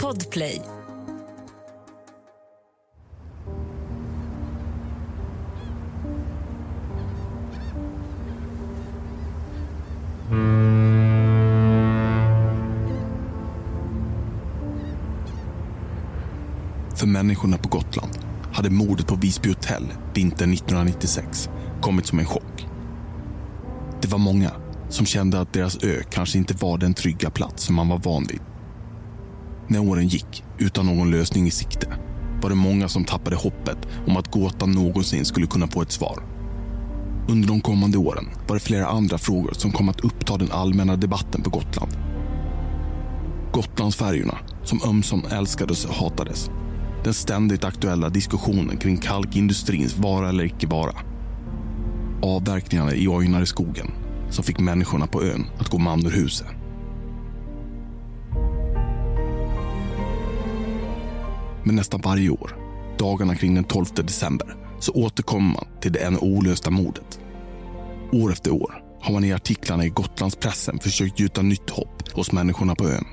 Podplay. För människorna på Gotland hade mordet på Visby hotell vintern 1996 kommit som en chock. Det var många som kände att deras ö kanske inte var den trygga plats som man var van vid. När åren gick utan någon lösning i sikte var det många som tappade hoppet om att gåtan någonsin skulle kunna få ett svar. Under de kommande åren var det flera andra frågor som kom att uppta den allmänna debatten på Gotland. Gotlandsfärjorna, som ömsom älskades och hatades. Den ständigt aktuella diskussionen kring kalkindustrins vara eller icke vara. Avverkningarna i Ojnare skogen som fick människorna på ön att gå man ur huset. Men nästan varje år, dagarna kring den 12 december, så återkommer man till det ännu olösta mordet. År efter år har man i artiklarna i Gotlandspressen försökt gjuta nytt hopp hos människorna på ön.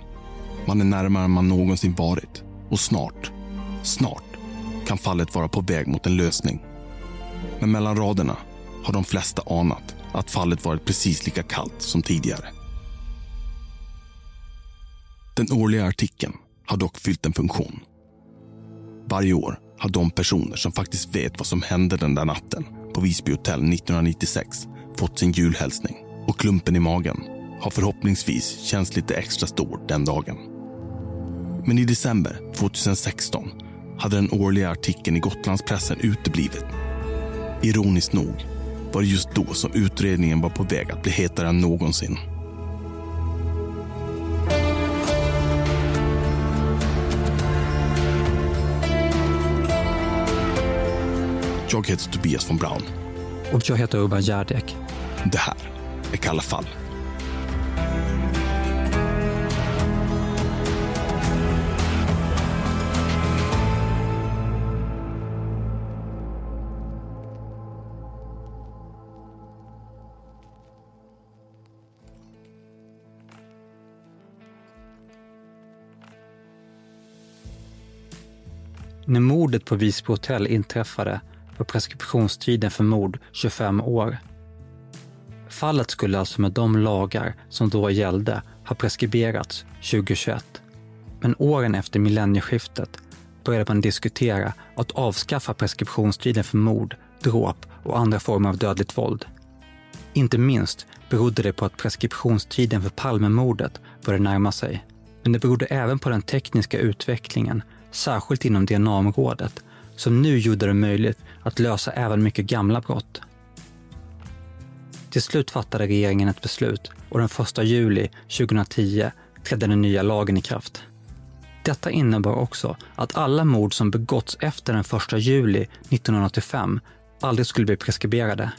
Man är närmare än man någonsin varit och snart, snart kan fallet vara på väg mot en lösning. Men mellan raderna har de flesta anat att fallet varit precis lika kallt som tidigare. Den årliga artikeln har dock fyllt en funktion. Varje år har de personer som faktiskt vet vad som hände den där natten på Visby hotell 1996 fått sin julhälsning och klumpen i magen har förhoppningsvis känts lite extra stor den dagen. Men i december 2016 hade den årliga artikeln i Gotlandspressen uteblivit. Ironiskt nog var det just då som utredningen var på väg att bli hetare än någonsin. Jag heter Tobias von Braun. Och jag heter Urban Järdek. Det här är Kalla fall. När mordet på Visby hotell inträffade var preskriptionstiden för mord 25 år. Fallet skulle alltså med de lagar som då gällde ha preskriberats 2021. Men åren efter millennieskiftet började man diskutera att avskaffa preskriptionstiden för mord, dråp och andra former av dödligt våld. Inte minst berodde det på att preskriptionstiden för Palmemordet började närma sig. Men det berodde även på den tekniska utvecklingen, särskilt inom DNA-området, som nu gjorde det möjligt att lösa även mycket gamla brott. Till slut fattade regeringen ett beslut och den 1 juli 2010 trädde den nya lagen i kraft. Detta innebar också att alla mord som begåtts efter den 1 juli 1985 aldrig skulle bli preskriberade.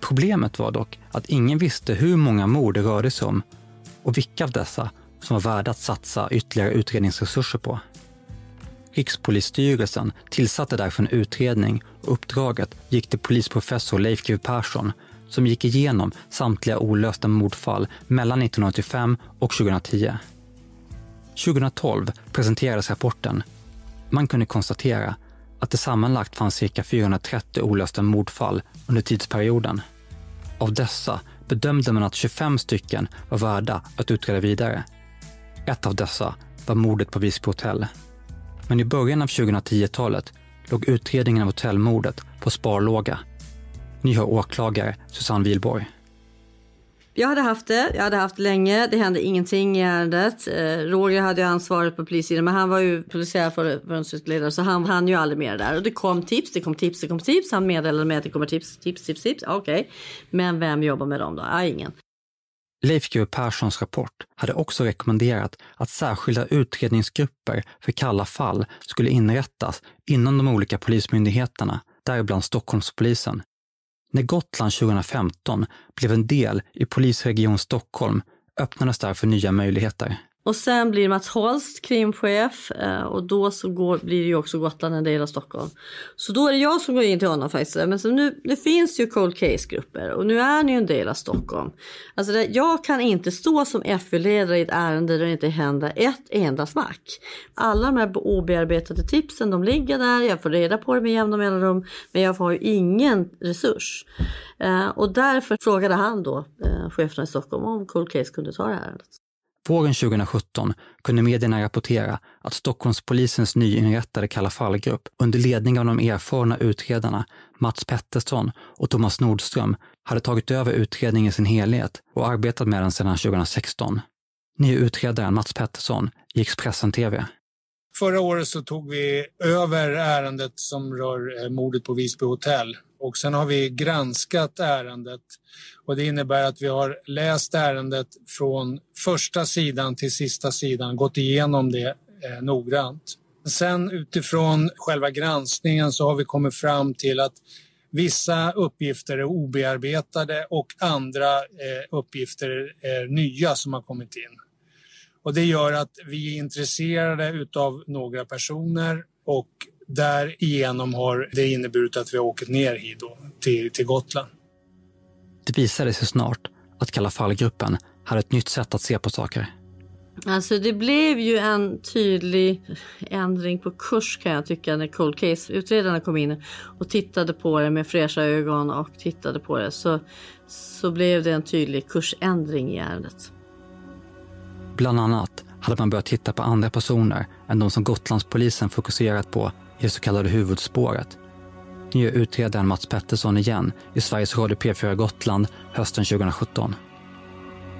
Problemet var dock att ingen visste hur många mord det rörde sig om och vilka av dessa som var värda att satsa ytterligare utredningsresurser på. Rikspolisstyrelsen tillsatte därför en utredning och uppdraget gick till polisprofessor Leif GW Persson som gick igenom samtliga olösta mordfall mellan 1985 och 2010. 2012 presenterades rapporten. Man kunde konstatera att det sammanlagt fanns cirka 430 olösta mordfall under tidsperioden. Av dessa bedömde man att 25 stycken var värda att utreda vidare. Ett av dessa var mordet på Visby hotell. Men i början av 2010-talet låg utredningen av hotellmordet på sparlåga. Ni hör åklagare Susanne Wilborg. Jag hade haft det, jag hade haft det länge, det hände ingenting i ärendet. Eh, Roger hade ju ansvaret på polissidan men han var ju polisiär förundersökningsledare så han hann ju aldrig med det där. Och det kom tips, det kom tips, det kom tips. Han meddelade mig att det kommer tips, tips, tips, tips. Okej, okay. men vem jobbar med dem då? Ja, ingen. Leif GW Perssons rapport hade också rekommenderat att särskilda utredningsgrupper för kalla fall skulle inrättas inom de olika polismyndigheterna, däribland Stockholmspolisen. När Gotland 2015 blev en del i polisregion Stockholm öppnades därför nya möjligheter. Och sen blir Mats Holst krimchef eh, och då så går, blir det ju också Gotland en del av Stockholm. Så då är det jag som går in till honom faktiskt. Men så nu, det finns ju cold case-grupper och nu är ni ju en del av Stockholm. Alltså det, jag kan inte stå som FU-ledare i ett ärende där det inte händer ett enda smack. Alla de här obearbetade tipsen de ligger där, jag får reda på det med jämna mellanrum men jag har ju ingen resurs. Eh, och därför frågade han då eh, cheferna i Stockholm om cold case kunde ta det här ärendet. Våren 2017 kunde medierna rapportera att Stockholmspolisens nyinrättade Kalla fallgrupp under ledning av de erfarna utredarna Mats Pettersson och Thomas Nordström hade tagit över utredningen i sin helhet och arbetat med den sedan 2016. Nye utredaren Mats Pettersson i Expressen TV. Förra året så tog vi över ärendet som rör eh, mordet på Visby hotell och sen har vi granskat ärendet och det innebär att vi har läst ärendet från första sidan till sista sidan, gått igenom det eh, noggrant. Sen utifrån själva granskningen så har vi kommit fram till att vissa uppgifter är obearbetade och andra eh, uppgifter är nya som har kommit in. Och det gör att vi är intresserade utav några personer och därigenom har det inneburit att vi har åkt ner hit då, till, till Gotland. Det visade sig snart att Kalla fallgruppen hade ett nytt sätt att se på saker. Alltså det blev ju en tydlig ändring på kurs kan jag tycka när Cold Case-utredarna kom in och tittade på det med fräscha ögon och tittade på det så, så blev det en tydlig kursändring i ärendet. Bland annat hade man börjat titta på andra personer än de som Gotlandspolisen fokuserat på i det så kallade huvudspåret. Nu gör utredaren Mats Pettersson igen i Sveriges Radio P4 Gotland hösten 2017.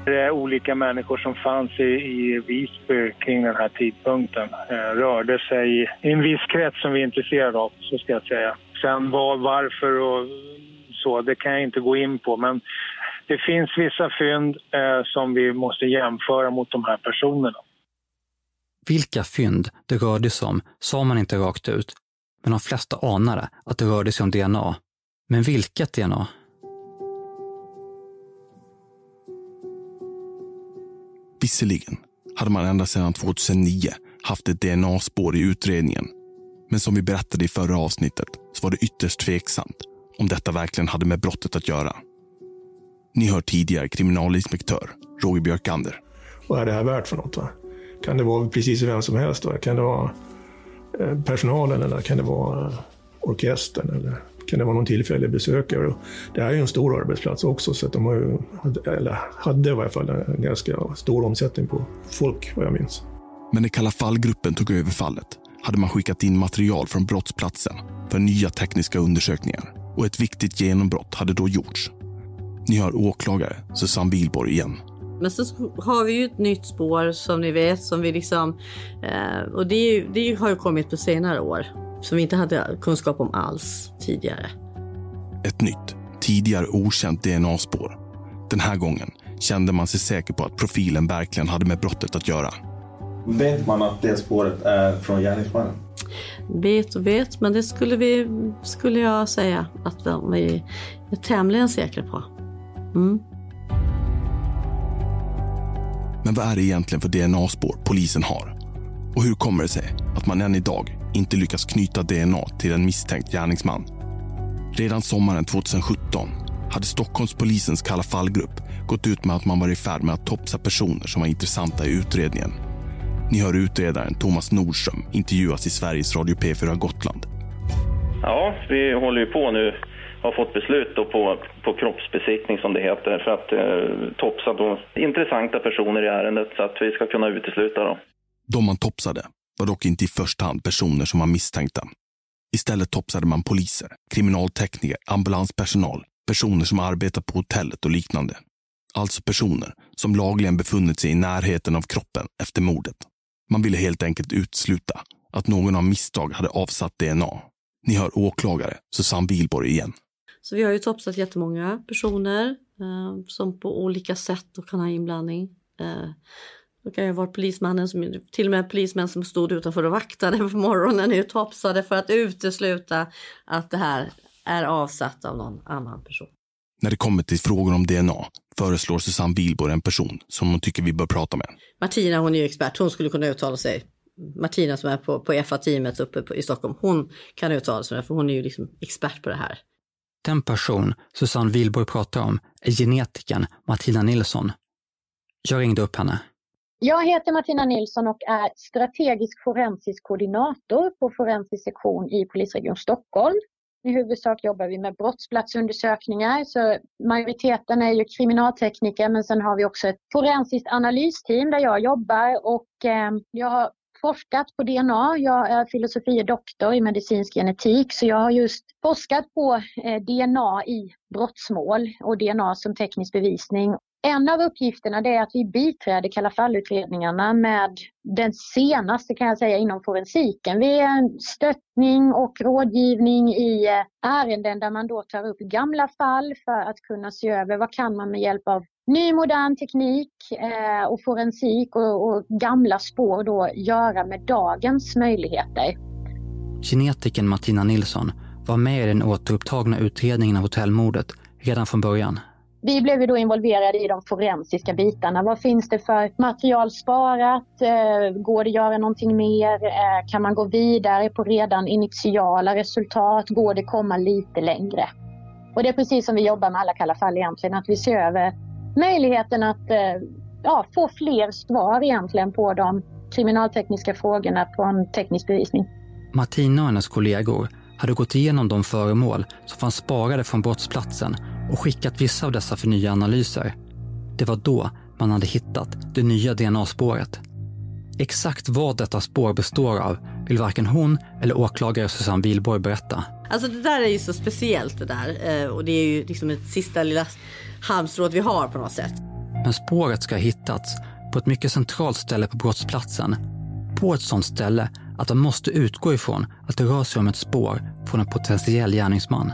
Det är olika människor som fanns i, i Visby kring den här tidpunkten. Eh, rörde sig i en viss krets som vi är intresserade av, så ska jag säga. Sen var, varför och så, det kan jag inte gå in på. Men det finns vissa fynd eh, som vi måste jämföra mot de här personerna. Vilka fynd det rörde sig om sa man inte rakt ut, men de flesta anade att det rörde sig om DNA. Men vilket DNA? Visserligen hade man ända sedan 2009 haft ett DNA-spår i utredningen. Men som vi berättade i förra avsnittet så var det ytterst tveksamt om detta verkligen hade med brottet att göra. Ni hör tidigare kriminalinspektör Roger Björkander. Vad är det här värt för något? Va? Kan det vara precis vem som helst? Va? Kan det vara eh, personalen eller kan det vara eh, orkestern? Eller kan det vara någon tillfällig besökare? Det här är ju en stor arbetsplats också, så att de har ju, eller hade i varje fall en ganska stor omsättning på folk, vad jag minns. Men när Kalla fallgruppen tog över fallet hade man skickat in material från brottsplatsen för nya tekniska undersökningar och ett viktigt genombrott hade då gjorts. Ni hör åklagare Susanne Wihlborg igen. Men så har vi ju ett nytt spår som ni vet som vi liksom eh, och det, det har ju kommit på senare år som vi inte hade kunskap om alls tidigare. Ett nytt, tidigare okänt DNA-spår. Den här gången kände man sig säker på att profilen verkligen hade med brottet att göra. Vet man att det spåret är från gärningsmannen? Vet och vet, men det skulle, vi, skulle jag säga att vi är tämligen säkra på. Mm. Men vad är det egentligen för DNA-spår polisen har? Och hur kommer det sig att man än idag inte lyckas knyta DNA till en misstänkt gärningsman? Redan sommaren 2017 hade Stockholmspolisens Kalla fallgrupp gått ut med att man var i färd med att topsa personer som var intressanta i utredningen. Ni hör utredaren Thomas Nordström intervjuas i Sveriges Radio P4 Gotland. Ja, vi håller ju på nu har fått beslut på, på kroppsbesiktning som det heter för att eh, topsa då intressanta personer i ärendet så att vi ska kunna utesluta dem. De man topsade var dock inte i första hand personer som var misstänkta. Istället topsade man poliser, kriminaltekniker, ambulanspersonal, personer som arbetar på hotellet och liknande. Alltså personer som lagligen befunnit sig i närheten av kroppen efter mordet. Man ville helt enkelt utesluta att någon av misstag hade avsatt DNA. Ni hör åklagare Susanne Wilborg igen. Så vi har ju topsat jättemånga personer eh, som på olika sätt kan ha inblandning. Eh, det kan ju vara polismannen, som, till och med polismän som stod utanför och vaktade på morgonen är topsade för att utesluta att det här är avsatt av någon annan person. När det kommer till frågor om DNA föreslår Susanne Wilborg en person som hon tycker vi bör prata med. Martina hon är ju expert, hon skulle kunna uttala sig. Martina som är på, på FA-teamet uppe på, i Stockholm, hon kan uttala sig för hon är ju liksom expert på det här. Den person Susanne Wilborg pratar om är genetikern Martina Nilsson. Jag ringde upp henne. Jag heter Martina Nilsson och är strategisk forensisk koordinator på forensisk sektion i polisregion Stockholm. I huvudsak jobbar vi med brottsplatsundersökningar, så majoriteten är ju kriminaltekniker men sen har vi också ett forensiskt analysteam där jag jobbar och eh, jag har forskat på DNA. Jag är filosofie doktor i medicinsk genetik så jag har just forskat på eh, DNA i brottsmål och DNA som teknisk bevisning. En av uppgifterna är att vi biträder Kalla fall-utredningarna med den senaste kan jag säga inom forensiken. Vi är en stöttning och rådgivning i eh, ärenden där man då tar upp gamla fall för att kunna se över vad kan man med hjälp av ny modern teknik eh, och forensik och, och gamla spår då göra med dagens möjligheter. Genetiken Martina Nilsson var med i den återupptagna utredningen av hotellmordet redan från början. Vi blev ju då involverade i de forensiska bitarna. Vad finns det för material sparat? Eh, går det att göra någonting mer? Eh, kan man gå vidare på redan initiala resultat? Går det komma lite längre? Och det är precis som vi jobbar med alla kalla fall egentligen, att vi ser över möjligheten att eh, ja, få fler svar egentligen på de kriminaltekniska frågorna på en teknisk bevisning. Martina och hennes kollegor hade gått igenom de föremål som fanns sparade från brottsplatsen och skickat vissa av dessa för nya analyser. Det var då man hade hittat det nya DNA-spåret. Exakt vad detta spår består av vill varken hon eller åklagare Susanne Wilborg berätta. Alltså det där är ju så speciellt det där eh, och det är ju liksom ett sista lilla halmstrået vi har på något sätt. Men spåret ska ha hittats på ett mycket centralt ställe på brottsplatsen. På ett sådant ställe att de måste utgå ifrån att det rör sig om ett spår från en potentiell gärningsman.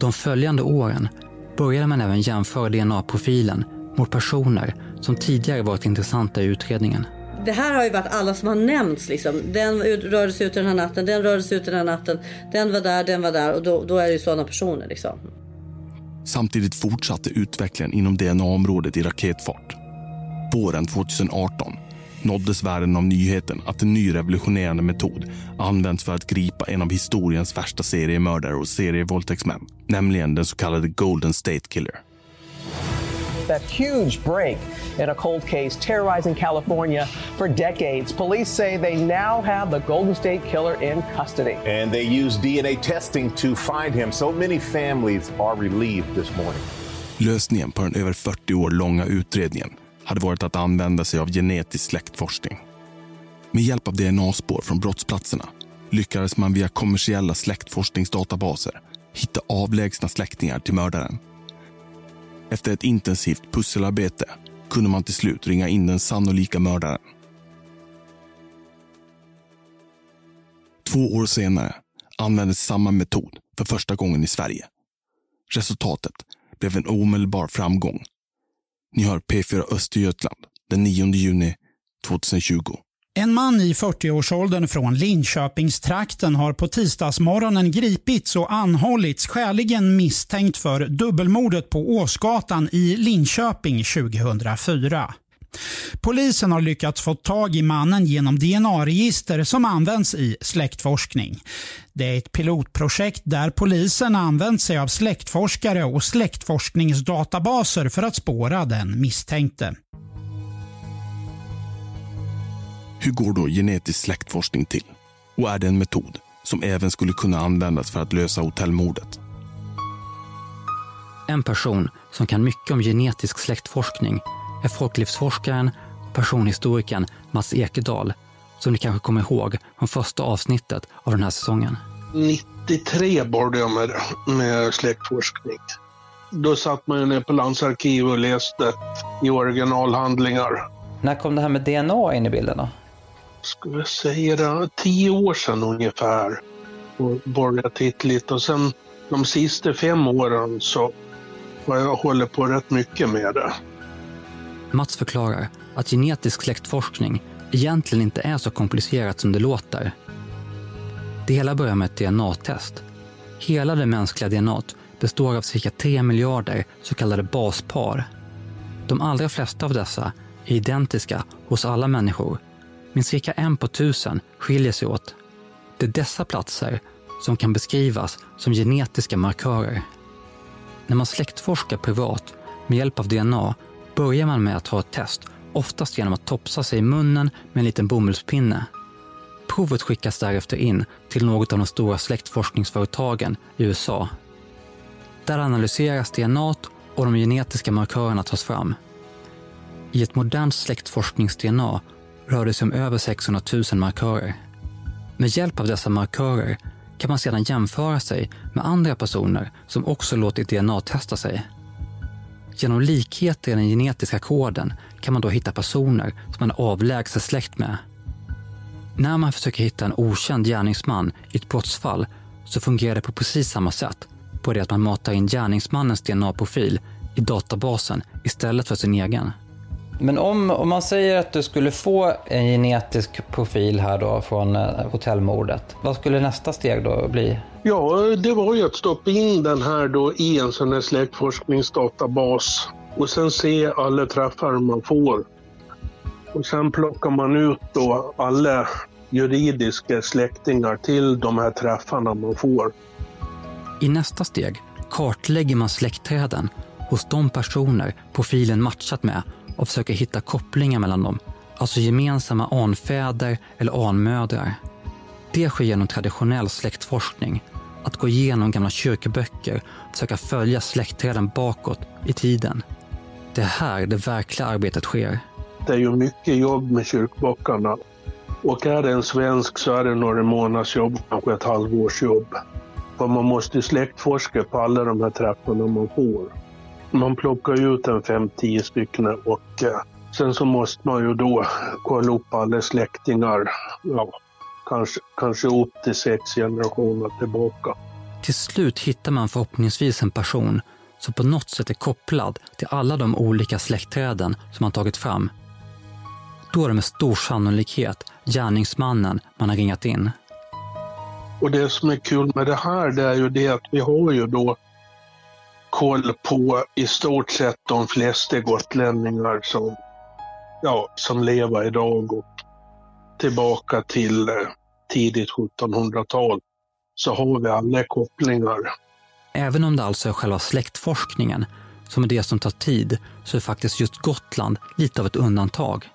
De följande åren började man även jämföra DNA-profilen mot personer som tidigare varit intressanta i utredningen. Det här har ju varit alla som har nämnts. Liksom. Den rörde sig ut den här natten, den rörde sig ut den här natten, den var där, den var där och då, då är det ju sådana personer. Liksom. Samtidigt fortsatte utvecklingen inom DNA-området i raketfart. Våren 2018 nåddes världen av nyheten att en ny revolutionerande metod används för att gripa en av historiens värsta seriemördare och serievåldtäktsmän, nämligen den så kallade Golden State Killer. That huge break in a cold case terrorizing California for decades. Police say they now have the Golden State Killer in custody. And they use DNA testing to find him. So many families are relieved this morning. Lösningen på den över 40 år långa utredningen hade varit att använda sig av genetisk släktforskning. Med hjälp av DNA-spår från brottsplatserna lyckades man via kommersiella släktforskningsdatabaser hitta avlägsna släktingar till mördaren. Efter ett intensivt pusselarbete kunde man till slut ringa in den sannolika mördaren. Två år senare användes samma metod för första gången i Sverige. Resultatet blev en omedelbar framgång ni hör P4 Östergötland den 9 juni 2020. En man i 40-årsåldern från Linköpingstrakten har på tisdagsmorgonen gripits och anhållits skäligen misstänkt för dubbelmordet på Åsgatan i Linköping 2004. Polisen har lyckats få tag i mannen genom DNA-register som används i släktforskning. Det är ett pilotprojekt där polisen använt sig av släktforskare och släktforskningsdatabaser för att spåra den misstänkte. Hur går då genetisk släktforskning till? Och är det en metod som även skulle kunna användas för att lösa hotellmordet? En person som kan mycket om genetisk släktforskning är folklivsforskaren och personhistorikern Mats Ekedal som ni kanske kommer ihåg från första avsnittet av den här säsongen. 93 började jag med, med släktforskning. Då satt man ner på landsarkiv och läste i originalhandlingar. När kom det här med DNA in i bilden då? Skulle jag säga det, tio år sedan ungefär. Och börjat titta lite och sen de sista fem åren så har jag hållit på rätt mycket med det. Mats förklarar att genetisk släktforskning egentligen inte är så komplicerat som det låter. Det hela börjar med ett DNA-test. Hela det mänskliga DNA består av cirka 3 miljarder så kallade baspar. De allra flesta av dessa är identiska hos alla människor, men cirka en på tusen skiljer sig åt. Det är dessa platser som kan beskrivas som genetiska markörer. När man släktforskar privat med hjälp av DNA börjar man med att ta ett test, oftast genom att topsa sig i munnen med en liten bomullspinne. Provet skickas därefter in till något av de stora släktforskningsföretagen i USA. Där analyseras DNA och de genetiska markörerna tas fram. I ett modernt släktforsknings-DNA rör det sig om över 600 000 markörer. Med hjälp av dessa markörer kan man sedan jämföra sig med andra personer som också låtit DNA-testa sig. Genom likheter i den genetiska koden kan man då hitta personer som man är avlägset släkt med. När man försöker hitta en okänd gärningsman i ett brottsfall så fungerar det på precis samma sätt, på det att man matar in gärningsmannens DNA-profil i databasen istället för sin egen. Men om, om man säger att du skulle få en genetisk profil här då från eh, hotellmordet, vad skulle nästa steg då bli? Ja, det var ju att stoppa in den här då i en sån här släktforskningsdatabas och sen se alla träffar man får. Och sen plockar man ut då alla juridiska släktingar till de här träffarna man får. I nästa steg kartlägger man släktträden hos de personer profilen matchat med och försöker hitta kopplingar mellan dem, alltså gemensamma anfäder eller anmödrar. Det sker genom traditionell släktforskning, att gå igenom gamla kyrkoböcker och försöka följa släktträden bakåt i tiden. Det är här det verkliga arbetet sker. Det är ju mycket jobb med kyrkböckerna. Och är det en svensk så är det några månaders jobb, kanske ett halvårs jobb. För man måste släktforska på alla de här trapporna man får. Man plockar ut en fem, tio stycken och eh, sen så måste man ju då kolla upp alla släktingar. Ja, kanske, kanske upp till sex generationer tillbaka. Till slut hittar man förhoppningsvis en person som på något sätt är kopplad till alla de olika släktträden som man tagit fram. Då är det med stor sannolikhet gärningsmannen man har ringat in. Och det som är kul med det här det är ju det att vi har ju då koll på i stort sett de flesta gotlänningar som, ja, som lever idag och tillbaka till eh, tidigt 1700-tal så har vi alla kopplingar. Även om det alltså är själva släktforskningen som är det som tar tid så är faktiskt just Gotland lite av ett undantag.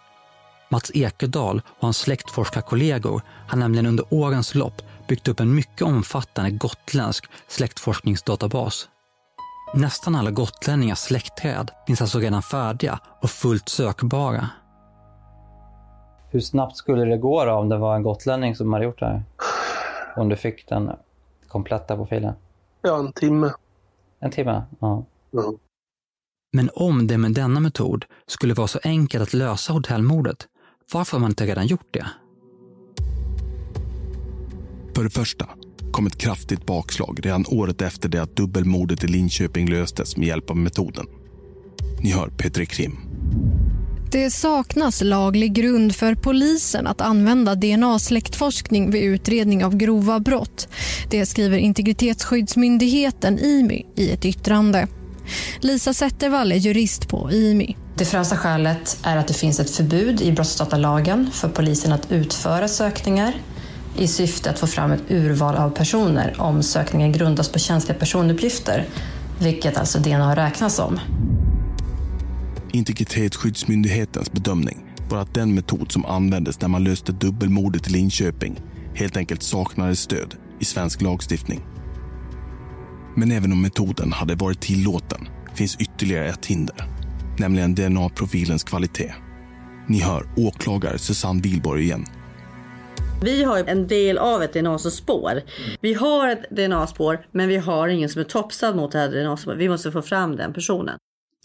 Mats Ekedal och hans släktforskarkollegor har nämligen under årens lopp byggt upp en mycket omfattande gotländsk släktforskningsdatabas. Nästan alla gotlänningars släktträd finns alltså redan färdiga och fullt sökbara. Hur snabbt skulle det gå då om det var en gotlänning som hade gjort det här? Om du fick den kompletta profilen? Ja, en timme. En timme? Ja. ja. Men om det med denna metod skulle vara så enkelt att lösa hotellmordet, varför har man inte redan gjort det? För det första kom ett kraftigt bakslag redan året efter det att dubbelmordet i Linköping löstes med hjälp av metoden. Ni hör Petri Krim. Det saknas laglig grund för polisen att använda DNA-släktforskning vid utredning av grova brott. Det skriver Integritetsskyddsmyndigheten, IMY, i ett yttrande. Lisa Zettervall är jurist på IMY. Det främsta skälet är att det finns ett förbud i brottsdatalagen för polisen att utföra sökningar i syfte att få fram ett urval av personer om sökningen grundas på känsliga personuppgifter, vilket alltså DNA räknas som. Integritetsskyddsmyndighetens bedömning var att den metod som användes när man löste dubbelmordet i Linköping helt enkelt saknade stöd i svensk lagstiftning. Men även om metoden hade varit tillåten finns ytterligare ett hinder, nämligen DNA-profilens kvalitet. Ni hör åklagare Susanne Wilborg igen vi har en del av ett DNA-spår. Vi har ett DNA-spår, men vi har ingen som är topsad mot det här DNA-spåret. Vi måste få fram den personen.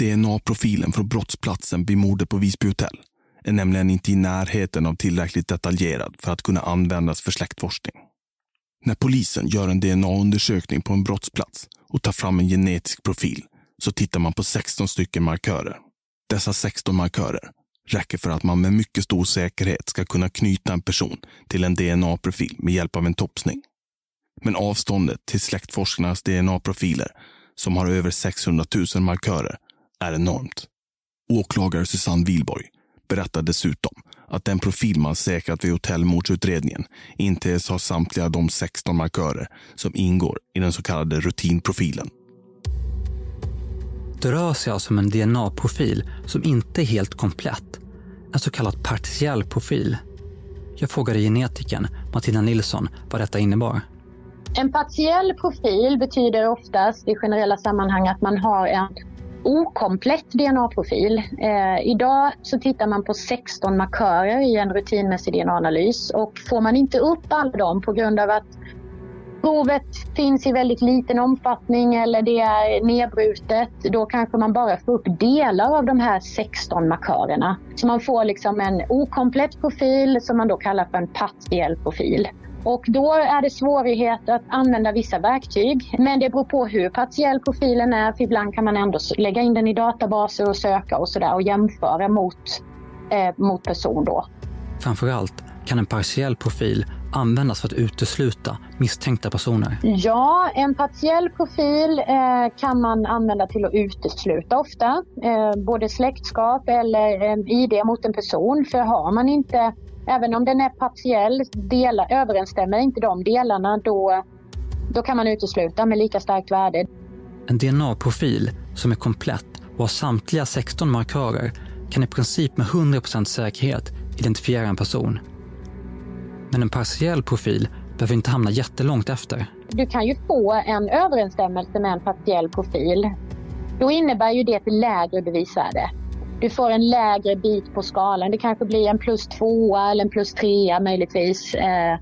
DNA-profilen från brottsplatsen vid mordet på Visby hotell är nämligen inte i närheten av tillräckligt detaljerad för att kunna användas för släktforskning. När polisen gör en DNA-undersökning på en brottsplats och tar fram en genetisk profil så tittar man på 16 stycken markörer. Dessa 16 markörer räcker för att man med mycket stor säkerhet ska kunna knyta en person till en DNA-profil med hjälp av en topsning. Men avståndet till släktforskarnas DNA-profiler, som har över 600 000 markörer, är enormt. Åklagare Susanne Wilborg berättar dessutom att den profil man säkrat vid hotellmordsutredningen inte ens har samtliga de 16 markörer som ingår i den så kallade rutinprofilen. Det rör sig alltså om en DNA-profil som inte är helt komplett. En så kallad partiell profil. Jag frågade genetikern Martina Nilsson vad detta innebar. En partiell profil betyder oftast i generella sammanhang att man har en okomplett DNA-profil. Eh, idag så tittar man på 16 markörer i en rutinmässig DNA-analys och får man inte upp alla dem på grund av att provet finns i väldigt liten omfattning eller det är nedbrutet, då kanske man bara får upp delar av de här 16 markörerna. Så man får liksom en okomplett profil som man då kallar för en partiell profil. Och då är det svårighet att använda vissa verktyg. Men det beror på hur partiell profilen är. För ibland kan man ändå lägga in den i databaser och söka och sådär och jämföra mot, eh, mot person då. Framförallt kan en partiell profil användas för att utesluta misstänkta personer? Ja, en partiell profil eh, kan man använda till att utesluta ofta. Eh, både släktskap eller eh, ID mot en person. För har man inte, även om den är partiell, delar, överensstämmer inte de delarna då, då kan man utesluta med lika starkt värde. En DNA-profil som är komplett och har samtliga 16 markörer kan i princip med 100% säkerhet identifiera en person. Men en partiell profil behöver inte hamna jättelångt efter. Du kan ju få en överensstämmelse med en partiell profil. Då innebär ju det ett lägre bevisvärde. Du får en lägre bit på skalan. Det kanske blir en plus tvåa eller en plus trea möjligtvis eh,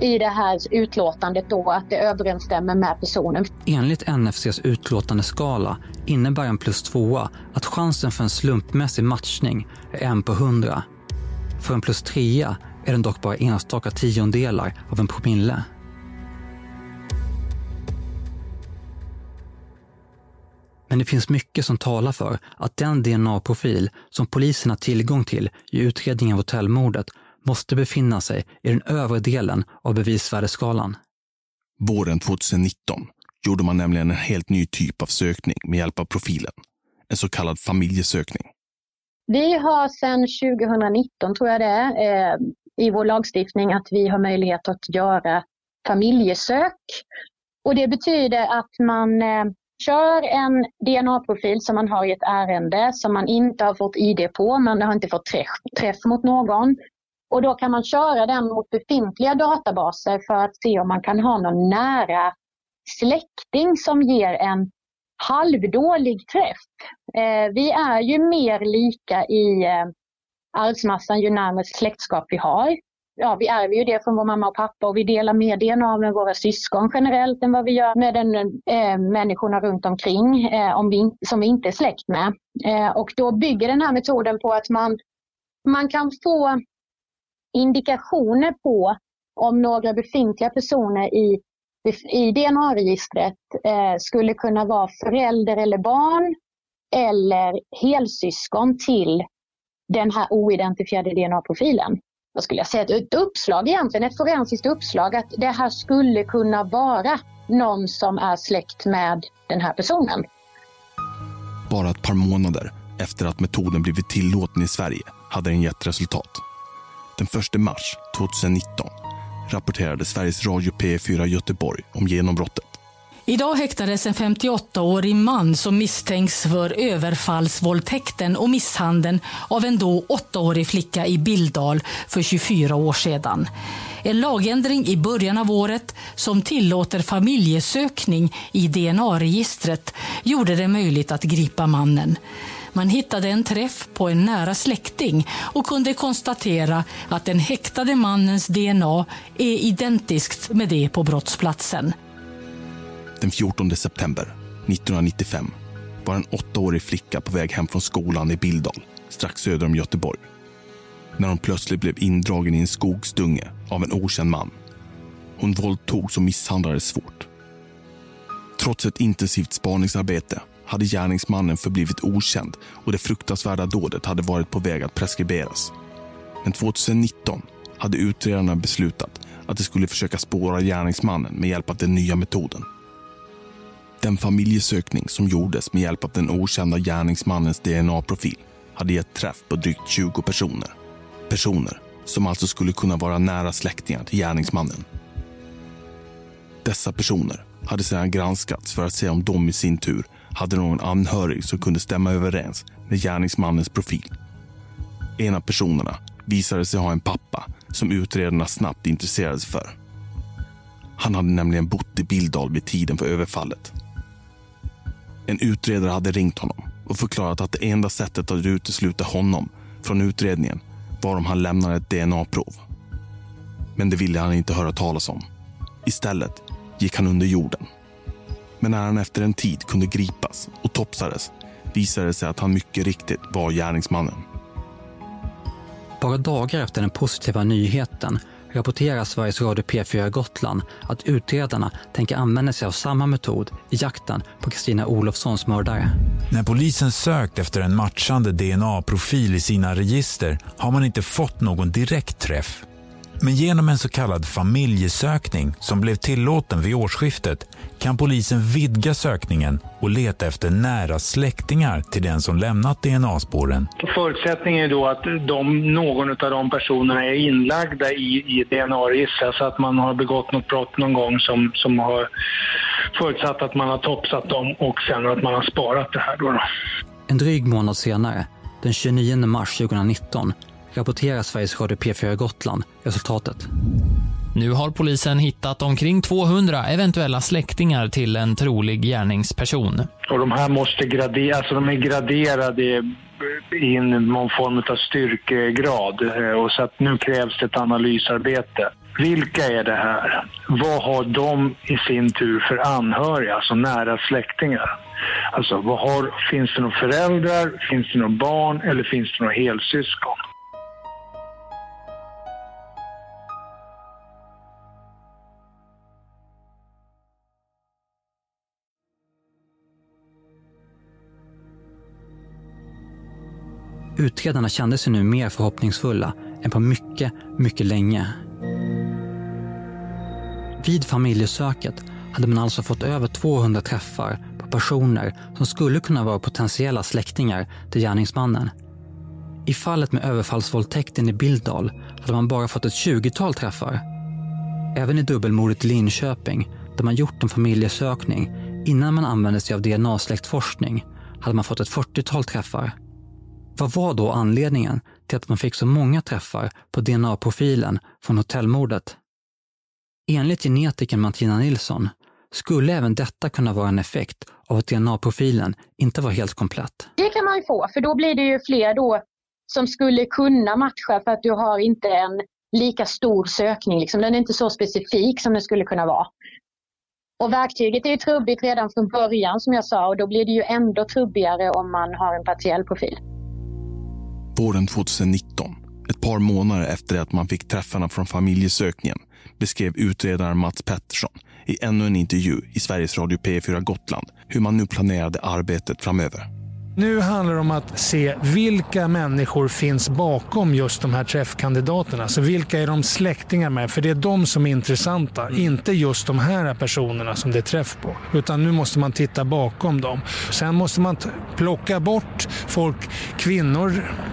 i det här utlåtandet då att det överensstämmer med personen. Enligt NFCs utlåtandeskala innebär en plus tvåa att chansen för en slumpmässig matchning är en på hundra. För en plus trea är den dock bara enstaka tiondelar av en promille. Men det finns mycket som talar för att den DNA-profil som polisen har tillgång till i utredningen av hotellmordet måste befinna sig i den övre delen av bevisvärdeskalan. Våren 2019 gjorde man nämligen en helt ny typ av sökning med hjälp av profilen. En så kallad familjesökning. Vi har sedan 2019, tror jag det är, eh, i vår lagstiftning att vi har möjlighet att göra familjesök. Och det betyder att man eh, kör en DNA-profil som man har i ett ärende som man inte har fått ID på, man har inte fått träff, träff mot någon. Och då kan man köra den mot befintliga databaser för att se om man kan ha någon nära släkting som ger en halvdålig träff. Eh, vi är ju mer lika i eh, arvsmassan ju närmare släktskap vi har. Ja, vi ärver ju det från vår mamma och pappa och vi delar mer DNA med våra syskon generellt än vad vi gör med den, eh, människorna runt omkring eh, om vi, som vi inte är släkt med. Eh, och då bygger den här metoden på att man, man kan få indikationer på om några befintliga personer i, i DNA-registret eh, skulle kunna vara förälder eller barn eller helsyskon till den här oidentifierade DNA-profilen. Vad skulle jag säga? Ett uppslag egentligen, ett forensiskt uppslag att det här skulle kunna vara någon som är släkt med den här personen. Bara ett par månader efter att metoden blivit tillåten i Sverige hade den gett resultat. Den 1 mars 2019 rapporterade Sveriges Radio P4 Göteborg om genombrottet. Idag häktades en 58-årig man som misstänks för överfallsvåldtäkten och misshandeln av en då 8-årig flicka i Bildal för 24 år sedan. En lagändring i början av året som tillåter familjesökning i DNA-registret gjorde det möjligt att gripa mannen. Man hittade en träff på en nära släkting och kunde konstatera att den häktade mannens DNA är identiskt med det på brottsplatsen. Den 14 september 1995 var en åttaårig flicka på väg hem från skolan i Bildal, strax söder om Göteborg. När hon plötsligt blev indragen i en skogsdunge av en okänd man. Hon våldtogs och misshandlades svårt. Trots ett intensivt spaningsarbete hade gärningsmannen förblivit okänd och det fruktansvärda dådet hade varit på väg att preskriberas. Men 2019 hade utredarna beslutat att de skulle försöka spåra gärningsmannen med hjälp av den nya metoden. Den familjesökning som gjordes med hjälp av den okända gärningsmannens DNA-profil hade gett träff på drygt 20 personer. Personer som alltså skulle kunna vara nära släktingar till gärningsmannen. Dessa personer hade sedan granskats för att se om de i sin tur hade någon anhörig som kunde stämma överens med gärningsmannens profil. En av personerna visade sig ha en pappa som utredarna snabbt intresserade sig för. Han hade nämligen bott i Bildal vid tiden för överfallet. En utredare hade ringt honom och förklarat att det enda sättet att utesluta honom från utredningen var om han lämnade ett DNA-prov. Men det ville han inte höra talas om. Istället gick han under jorden. Men när han efter en tid kunde gripas och topsades visade det sig att han mycket riktigt var gärningsmannen. Bara dagar efter den positiva nyheten rapporterar Sveriges Radio P4 Gotland att utredarna tänker använda sig av samma metod i jakten på Kristina Olofssons mördare. När polisen sökt efter en matchande DNA-profil i sina register har man inte fått någon direkt träff. Men genom en så kallad familjesökning som blev tillåten vid årsskiftet kan polisen vidga sökningen och leta efter nära släktingar till den som lämnat DNA-spåren. Förutsättningen är då att de, någon av de personerna är inlagda i, i DNA-register så att man har begått något brott någon gång som, som har förutsatt att man har topsat dem och sen att man har sparat det här. Då, då. En dryg månad senare, den 29 mars 2019, rapporterar Sveriges Radio P4 Gotland resultatet. Nu har polisen hittat omkring 200 eventuella släktingar till en trolig gärningsperson. Och de här måste graderas, alltså de är graderade i någon form av styrkegrad. Eh, och så att nu krävs det ett analysarbete. Vilka är det här? Vad har de i sin tur för anhöriga, alltså nära släktingar? Alltså, vad har, finns det några föräldrar, finns det några barn eller finns det några helsyskon? Utredarna kände sig nu mer förhoppningsfulla än på mycket, mycket länge. Vid familjesöket hade man alltså fått över 200 träffar på personer som skulle kunna vara potentiella släktingar till gärningsmannen. I fallet med överfallsvåldtäkten i Bildal hade man bara fått ett 20-tal träffar. Även i dubbelmordet i Linköping, där man gjort en familjesökning innan man använde sig av DNA-släktforskning, hade man fått ett 40-tal träffar. Vad var då anledningen till att man fick så många träffar på DNA-profilen från hotellmordet? Enligt genetikern Martina Nilsson skulle även detta kunna vara en effekt av att DNA-profilen inte var helt komplett. Det kan man ju få, för då blir det ju fler då som skulle kunna matcha för att du har inte en lika stor sökning. Liksom. Den är inte så specifik som den skulle kunna vara. Och verktyget är ju trubbigt redan från början som jag sa och då blir det ju ändå trubbigare om man har en partiell profil. Våren 2019, ett par månader efter att man fick träffarna från familjesökningen, beskrev utredaren Mats Pettersson i ännu en intervju i Sveriges Radio P4 Gotland hur man nu planerade arbetet framöver. Nu handlar det om att se vilka människor finns bakom just de här träffkandidaterna. Så vilka är de släktingar med? För det är de som är intressanta, inte just de här personerna som det är träff på. Utan nu måste man titta bakom dem. Sen måste man plocka bort folk, kvinnor.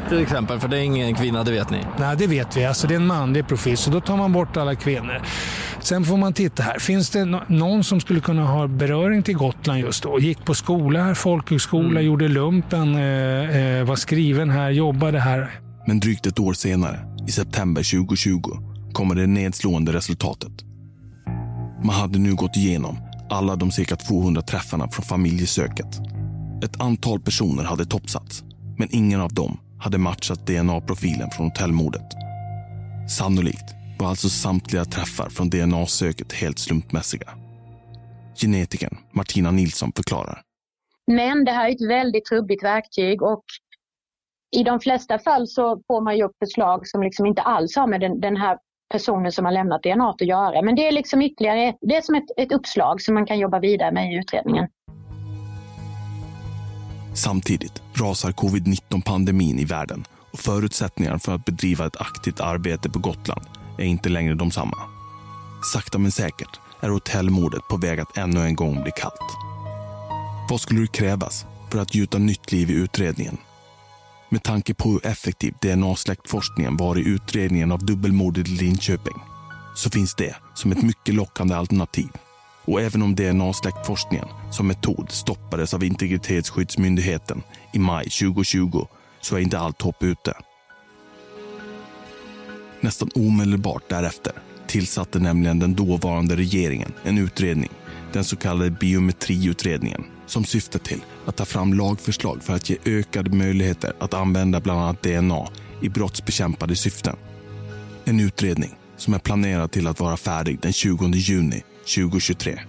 Till exempel, för det är ingen kvinna, det vet ni? Nej, det vet vi. Alltså det är en manlig profil, så då tar man bort alla kvinnor. Sen får man titta här. Finns det någon som skulle kunna ha beröring till Gotland just då? Gick på skola här, folkhögskola, mm. gjorde lumpen, eh, eh, var skriven här, jobbade här. Men drygt ett år senare, i september 2020, kommer det nedslående resultatet. Man hade nu gått igenom alla de cirka 200 träffarna från familjesöket. Ett antal personer hade toppsats, men ingen av dem hade matchat DNA-profilen från hotellmordet. Sannolikt var alltså samtliga träffar från DNA-söket helt slumpmässiga. Genetikern Martina Nilsson förklarar. Men det här är ett väldigt trubbigt verktyg och i de flesta fall så får man ju upp förslag som liksom inte alls har med den, den här personen som har lämnat DNA att göra. Men det är liksom ytterligare det är som ett, ett uppslag som man kan jobba vidare med i utredningen. Samtidigt rasar covid-19-pandemin i världen och förutsättningarna för att bedriva ett aktivt arbete på Gotland är inte längre de samma. Sakta men säkert är hotellmordet på väg att ännu en gång bli kallt. Vad skulle det krävas för att gjuta nytt liv i utredningen? Med tanke på hur effektiv DNA-släktforskningen var i utredningen av dubbelmordet i Linköping så finns det som ett mycket lockande alternativ. Och även om DNA-släktforskningen som metod stoppades av Integritetsskyddsmyndigheten i maj 2020 så är inte allt hopp ute. Nästan omedelbart därefter tillsatte nämligen den dåvarande regeringen en utredning, den så kallade biometriutredningen, som syftar till att ta fram lagförslag för att ge ökade möjligheter att använda bland annat DNA i brottsbekämpande syften. En utredning som är planerad till att vara färdig den 20 juni 2023.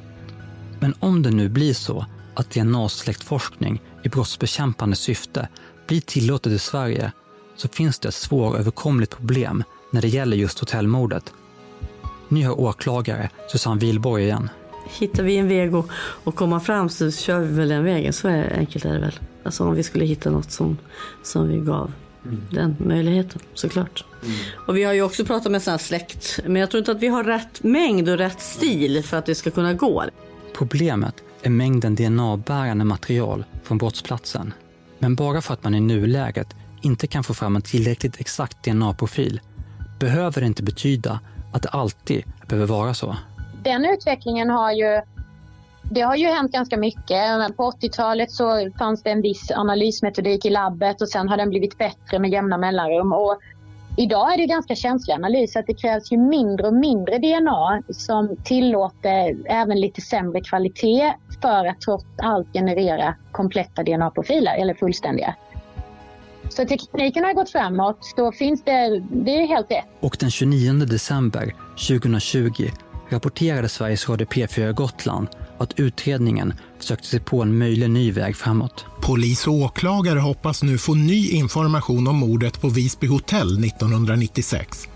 Men om det nu blir så att DNA-släktforskning i brottsbekämpande syfte blir tillåtet i Sverige så finns det ett svåröverkomligt problem när det gäller just hotellmordet. Nu har åklagare Susanne Wilborg igen. Hittar vi en väg att, att komma fram så kör vi väl den vägen. Så är, enkelt är det väl. Alltså om vi skulle hitta något som, som vi gav mm. den möjligheten såklart. Mm. Och vi har ju också pratat med här släkt. Men jag tror inte att vi har rätt mängd och rätt stil för att det ska kunna gå. Problemet är mängden DNA-bärande material från brottsplatsen. Men bara för att man i nuläget inte kan få fram en tillräckligt exakt DNA-profil behöver det inte betyda att det alltid behöver vara så. Den utvecklingen har ju det har ju hänt ganska mycket. På 80-talet så fanns det en viss analysmetodik i labbet och sen har den blivit bättre med jämna mellanrum. Och idag är det ganska känslig analys att det krävs ju mindre och mindre DNA som tillåter även lite sämre kvalitet för att trots allt generera kompletta DNA-profiler eller fullständiga. Så tekniken har gått framåt. Då finns det, det är helt rätt. Och den 29 december 2020 rapporterade Sveriges Radio P4 Gotland att utredningen sökte sig på en möjlig ny väg framåt. Polis och åklagare hoppas nu få ny information om mordet på Visby hotell 1996.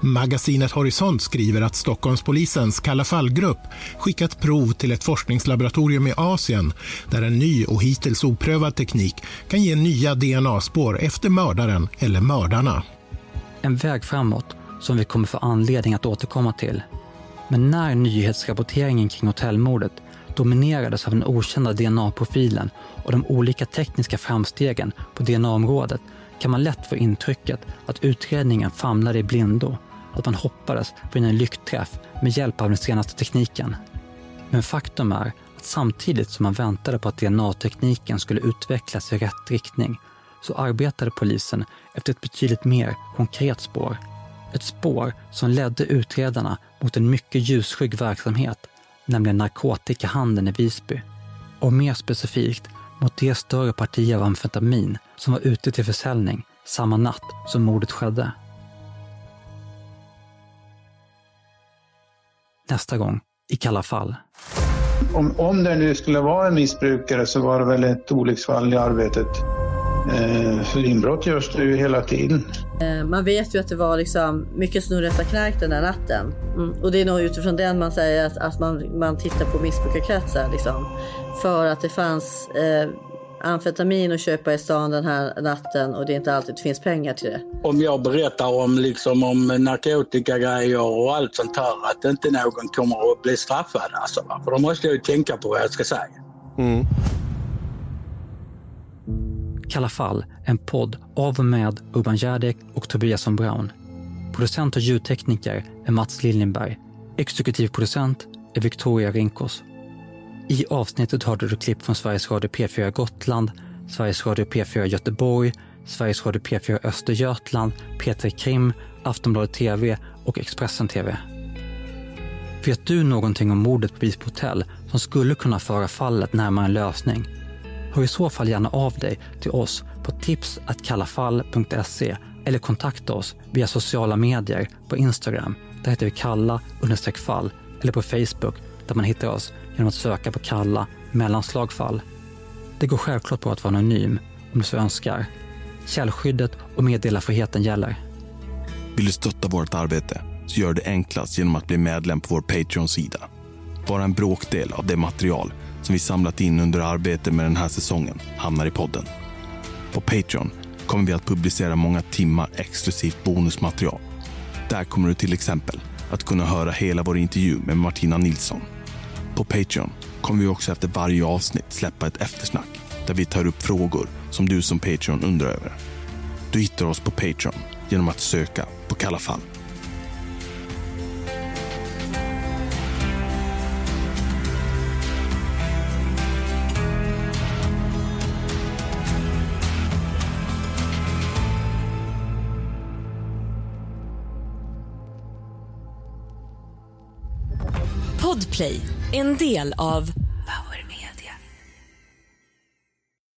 Magasinet Horisont skriver att Stockholmspolisens Kalla fallgrupp skickat prov till ett forskningslaboratorium i Asien där en ny och hittills oprövad teknik kan ge nya DNA-spår efter mördaren eller mördarna. En väg framåt som vi kommer få anledning att återkomma till. Men när nyhetsrapporteringen kring hotellmordet dominerades av den okända DNA-profilen och de olika tekniska framstegen på DNA-området kan man lätt få intrycket att utredningen famlade i blindo att man hoppades på en lyckträff med hjälp av den senaste tekniken. Men faktum är att samtidigt som man väntade på att DNA-tekniken skulle utvecklas i rätt riktning så arbetade polisen efter ett betydligt mer konkret spår. Ett spår som ledde utredarna mot en mycket ljusskygg verksamhet, nämligen narkotikahandeln i Visby. Och mer specifikt mot det större parti av amfetamin som var ute till försäljning samma natt som mordet skedde. Nästa gång i Kalla fall. Om, om det nu skulle vara en missbrukare så var det väl ett olycksfall i arbetet. Eh, för inbrott görs det ju hela tiden. Eh, man vet ju att det var liksom mycket snurreta knark den där natten. Mm. Och det är nog utifrån den man säger att, att man, man tittar på missbrukarkretsar. Liksom. För att det fanns eh, amfetamin att köpa i stan den här natten och det inte alltid finns pengar till det. Om jag berättar om, liksom, om narkotikagrejer och allt sånt här, att inte någon kommer att bli straffad. Alltså, För då måste jag ju tänka på vad jag ska säga. Mm. Kalla fall, en podd av och med Urban Järdek och Tobias Brown. Producent och ljudtekniker är Mats Liljenberg. Exekutiv producent är Victoria Rinkos. I avsnittet hörde du klipp från Sveriges Radio P4 Gotland, Sveriges Radio P4 Göteborg, Sveriges Radio P4 Östergötland, P3 Krim, Aftonbladet TV och Expressen TV. Vet du någonting om mordet på Visby hotell som skulle kunna föra fallet närmare en lösning? Hör i så fall gärna av dig till oss på tipsatkallafall.se eller kontakta oss via sociala medier på Instagram. Där heter vi kalla fall eller på Facebook där man hittar oss genom att söka på Kalla mellanslagfall. Det går självklart på att vara anonym om du så önskar. Källskyddet och meddelarfriheten gäller. Vill du stötta vårt arbete så gör det enklast genom att bli medlem på vår Patreon-sida. Bara en bråkdel av det material som vi samlat in under arbetet med den här säsongen hamnar i podden. På Patreon kommer vi att publicera många timmar exklusivt bonusmaterial. Där kommer du till exempel att kunna höra hela vår intervju med Martina Nilsson. På Patreon kommer vi också efter varje avsnitt släppa ett eftersnack där vi tar upp frågor som du som Patreon undrar över. Du hittar oss på Patreon genom att söka på Kalla fall. Podplay, en del av